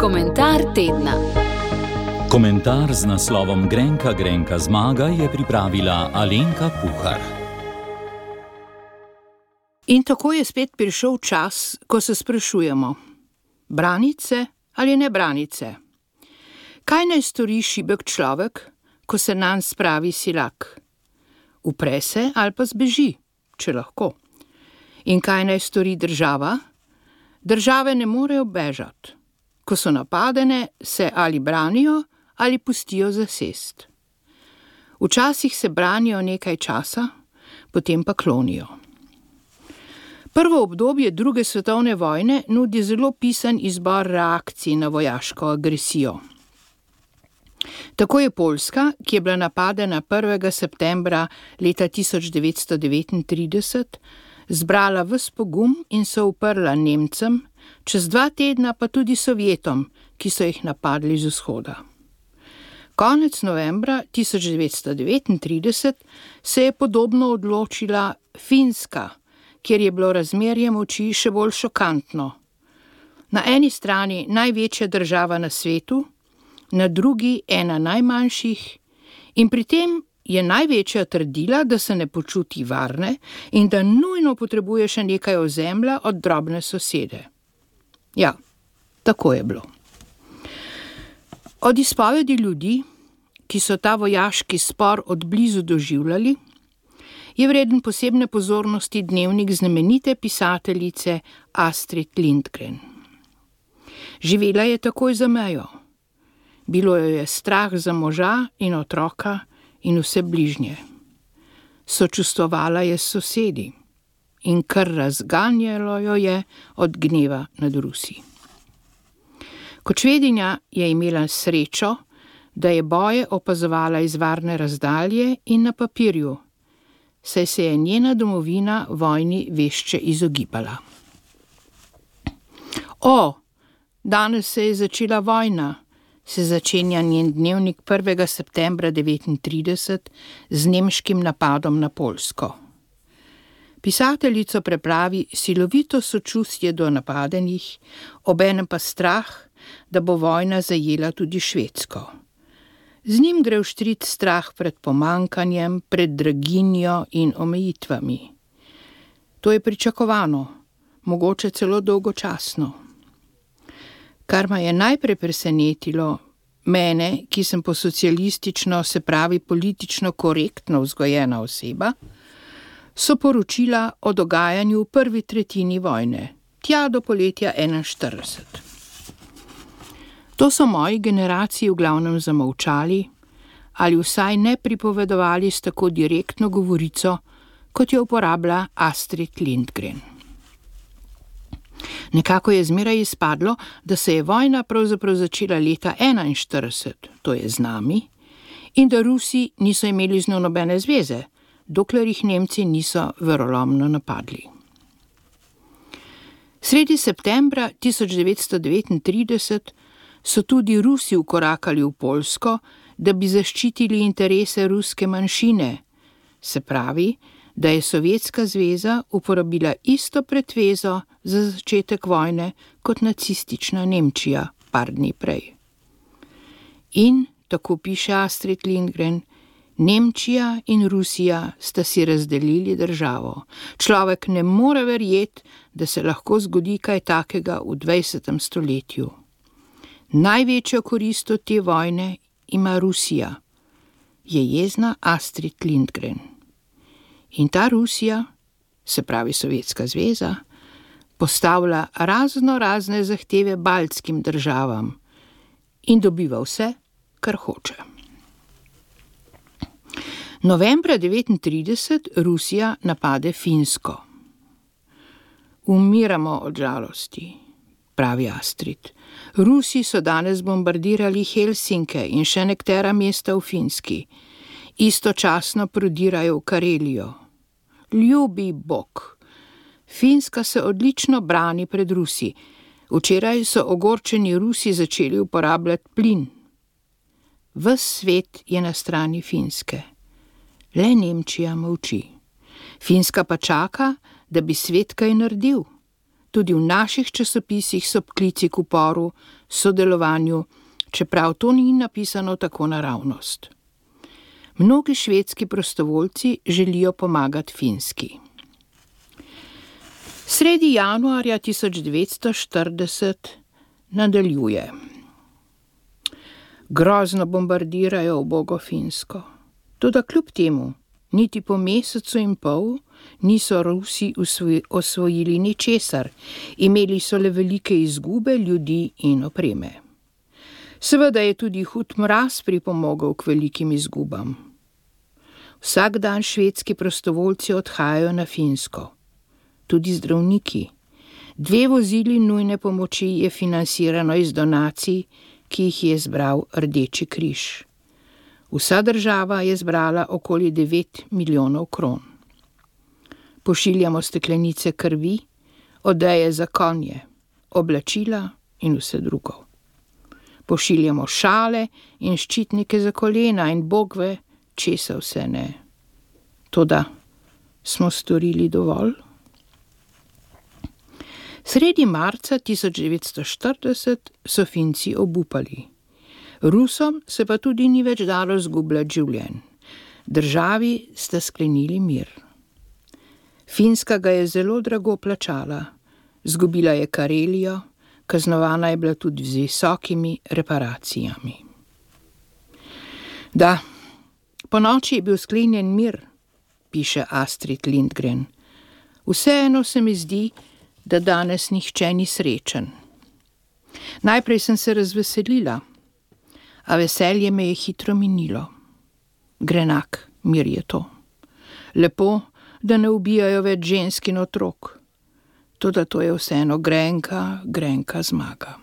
Komentar tedna. Komentar z naslovom Grenka Grenka zmaga je pripravila Alenka Puhar. In tako je spet prišel čas, ko se sprašujemo: branice ali ne branice? Kaj naj stori šibek človek, ko se nam spravi silak? Upre se ali pa zbeži, če lahko. In kaj naj stori država? Države ne morejo bežati. Ko so napadene, se ali branijo ali pustijo zasest. Včasih se branijo nekaj časa, potem pa klonijo. Prvo obdobje druge svetovne vojne nudi zelo pisan izbor reakcij na vojaško agresijo. Tako je Poljska, ki je bila napadena 1. septembra leta 1939, zbrala vse pogum in se uprla Nemcem, čez dva tedna pa tudi Sovjetom, ki so jih napadli z vzhoda. Konec novembra 1939 se je podobno odločila Finska, kjer je bilo razmerje moči še bolj šokantno. Na eni strani največja država na svetu, na drugi ena najmanjših, in pri tem je največja trdila, da se ne počuti varne in da nujno potrebuje še nekaj ozemlja od drobne sosede. Ja, tako je bilo. Od izpovedi ljudi, ki so ta vojaški spor od blizu doživljali, je vreden posebne pozornosti dnevnik znamenite pisateljice Astrid Lindgren. Živela je takoj za mejo. Bilo jo je strah za moža in otroka in vse bližnje. Sočustvovala je s sosedi in kar razganjalo jo je od gneva nad Rusi. Kot švedinja je imela srečo, da je boje opazovala iz varne razdalje in na papirju, saj se je njena domovina vojni vešče izogibala. O, danes se je začela vojna se začenja njen dnevnik 1. septembra 1939 z nemškim napadom na Polsko. Pisateljico preplavi silovito sočutje do napadenih, obenem pa strah, da bo vojna zajela tudi Švedsko. Z njim gre v štrit strah pred pomankanjem, pred draginjo in omejitvami. To je pričakovano, mogoče celo dolgočasno. Kar me je najprej presenetilo, mene, ki sem po socialistično, se pravi politično korektno vzgojena oseba, so poročila o dogajanju v prvi tretjini vojne, tja do poletja 41. To so moji generaciji v glavnem zamolčali ali vsaj ne pripovedovali s tako direktno govorico, kot jo uporablja Astrid Lindgren. Nekako je zmeraj izpadlo, da se je vojna pravzaprav začela leta 41, to je z nami, in da Rusi niso imeli z njo nobene zveze, dokler jih Nemci niso verolomno napadli. Sredi septembra 1939 so tudi Rusi ukorakali v Polsko, da bi zaščitili interese ruske manjšine, se pravi, da je Sovjetska zveza uporabila isto pretvezo za začetek vojne kot nacistična Nemčija par dni prej. In, tako piše Astrid Lindgren, Nemčija in Rusija sta si razdelili državo. Človek ne more verjeti, da se lahko zgodi kaj takega v 20. stoletju. Največjo korist od te vojne ima Rusija, je jezna Astrid Lindgren. In ta Rusija, se pravi Sovjetska zveza, postavlja razno razne zahteve baltskim državam in dobiva vse, kar hoče. Novembra 1939 Rusija napade Finsko. Umiramo od žalosti, pravi Astrid. Rusi so danes bombardirali Helsinke in še nekatera mesta v Finski, istočasno prodirajo v Karelijo. Ljubi Bog. Finska se odlično brani pred Rusi. Včeraj so ogorčeni Rusi začeli uporabljati plin. Ves svet je na strani Finske. Le Nemčija molči. Finska pa čaka, da bi svet kaj naredil. tudi v naših časopisih so klici k uporu, sodelovanju, čeprav to ni napisano tako naravnost. Mnogi švedski prostovoljci želijo pomagati finski. Sredi januarja 1940 nadaljuje. Grozno bombardirajo obogo Finsko. Toda kljub temu, niti po mesecu in pol niso Rusi osvojili ničesar, imeli so le velike izgube ljudi in opreme. Seveda je tudi hud mraz pripomogel k velikim izgubam. Vsak dan švedski prostovoljci odhajajo na Finsko, tudi zdravniki. Dve vozili nujne pomoči je financirano iz donacij, ki jih je zbral Rdeči križ. Vsa država je zbrala okoli 9 milijonov kron. Pošiljamo steklenice krvi, odeje za konje, oblačila in vse drugo. Pošiljamo šale in ščitnike za kolena in bogve, česa vse ne. Toda smo storili dovolj? Sredi marca 1940 so Finci obupali. Rusom se pa tudi ni več dalo zgubljati življenj. Državi sta sklenili mir. Finska ga je zelo drago plačala, zgubila je Karelijo, kaznovana je bila tudi z visokimi reparacijami. Da, po noči je bil sklenjen mir, piše Astrid Lindgren. Vseeno se mi zdi, da danes nihče ni srečen. Najprej sem se razveselila a veselje me je hitro minilo. Grenak mir je to. Lepo, da ne ubijajo več žensk in otrok. Tudi to je vseeno grenka, grenka zmaga.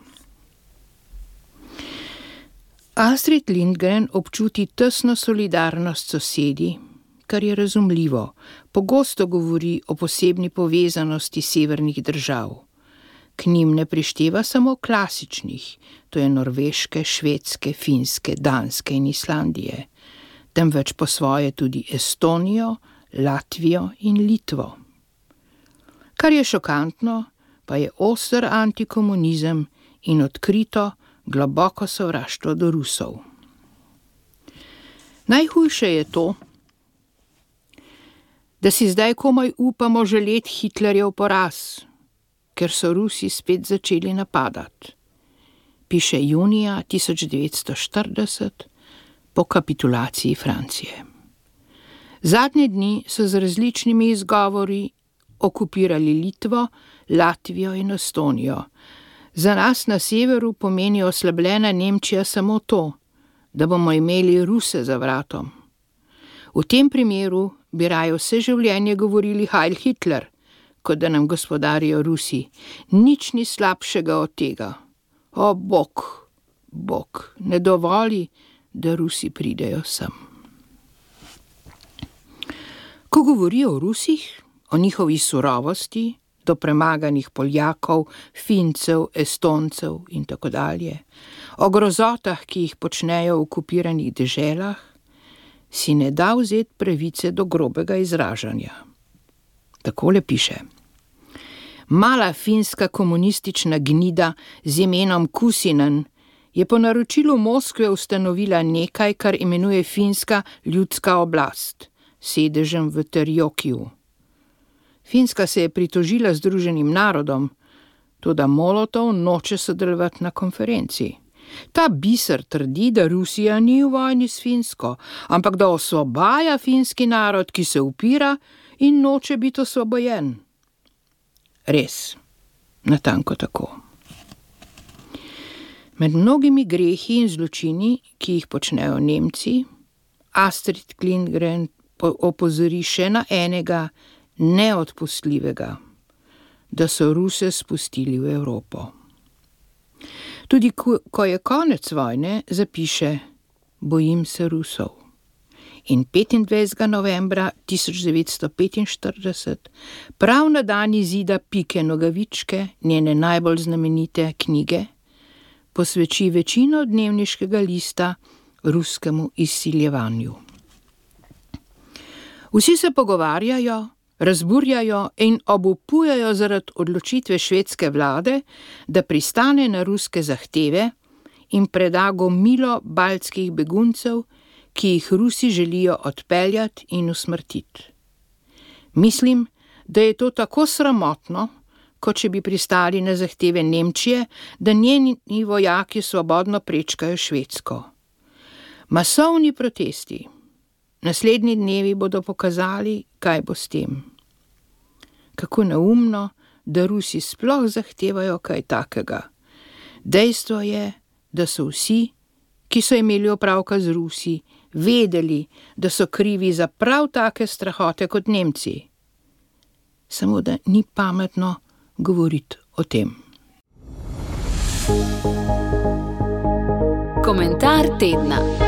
Astrid Lindgren občuti tesno solidarnost sosedi, kar je razumljivo, pogosto govori o posebni povezanosti severnih držav. K njim ne prišteva samo klasičnih, to je norveške, švedske, finske, danske in Islandije, temveč po svoje tudi Estonijo, Latvijo in Litvo. Kar je šokantno, pa je oster antikomunizem in odkrito, globoko sovraštvo do Rusov. Najhujše je to, da si zdaj komaj upamo želeti Hitlerjev poraz ker so Rusi spet začeli napadati. Piše junija 1940 po kapitulaciji Francije. Zadnje dni so z različnimi izgovori okupirali Litvo, Latvijo in Estonijo. Za nas na severu pomeni oslabljena Nemčija samo to, da bomo imeli Ruse za vratom. V tem primeru bi raje vse življenje govorili Heil Hitler kot da nam gospodarijo Rusi. Nič ni slabšega od tega. O, Bog, Bog, ne dovoli, da Rusi pridejo sem. Ko govorijo o Rusih, o njihovi surovosti, do premaganih Poljakov, Fincev, Estoncev in tako dalje, o grozotah, ki jih počnejo v okupiranih deželah, si ne da vzeti pravice do grobega izražanja. Takole piše mala finska komunistična gnida z imenom Kusinen je po naročilu Moskve ustanovila nekaj, kar imenuje finska ljudska oblast, sedežem v Terjokiju. Finska se je pritožila Združenim narodom, tudi Molotov noče sodelovati na konferenci. Ta biser trdi, da Rusija ni v vojni s Finsko, ampak da osvobaja finski narod, ki se upira in noče biti osvobojen. Res, natanko tako. Med mnogimi grehi in zločini, ki jih počnejo Nemci, Astrid Klingren opozori še na enega neodpustljivega, da so Ruse spustili v Evropo. Tudi ko je konec vojne, zapiše: Bojim se Rusov in 25. novembra 1945, prav na dan izida Pike Nogavičke, njene najbolj znamenite knjige, posveči večino dnevniškega lista ruskemu izsiljevanju. Vsi se pogovarjajo, razburjajo in obupujajo zaradi odločitve švedske vlade, da pristane na ruske zahteve in preda gomilo baltskih beguncev, ki jih Rusi želijo odpeljati in usmrtiti. Mislim, da je to tako sramotno, kot če bi pristali na zahteve Nemčije, da njeni vojaki svobodno prečkajo Švedsko. Masovni protesti. Naslednji dnevi bodo pokazali, kaj bo s tem. Kako neumno, da Rusi sploh zahtevajo kaj takega. Dejstvo je, da so vsi, ki so imeli opravka z Rusi, vedeli, da so krivi za prav take strahote kot Nemci. Samo da ni pametno govoriti o tem. Komentar tedna.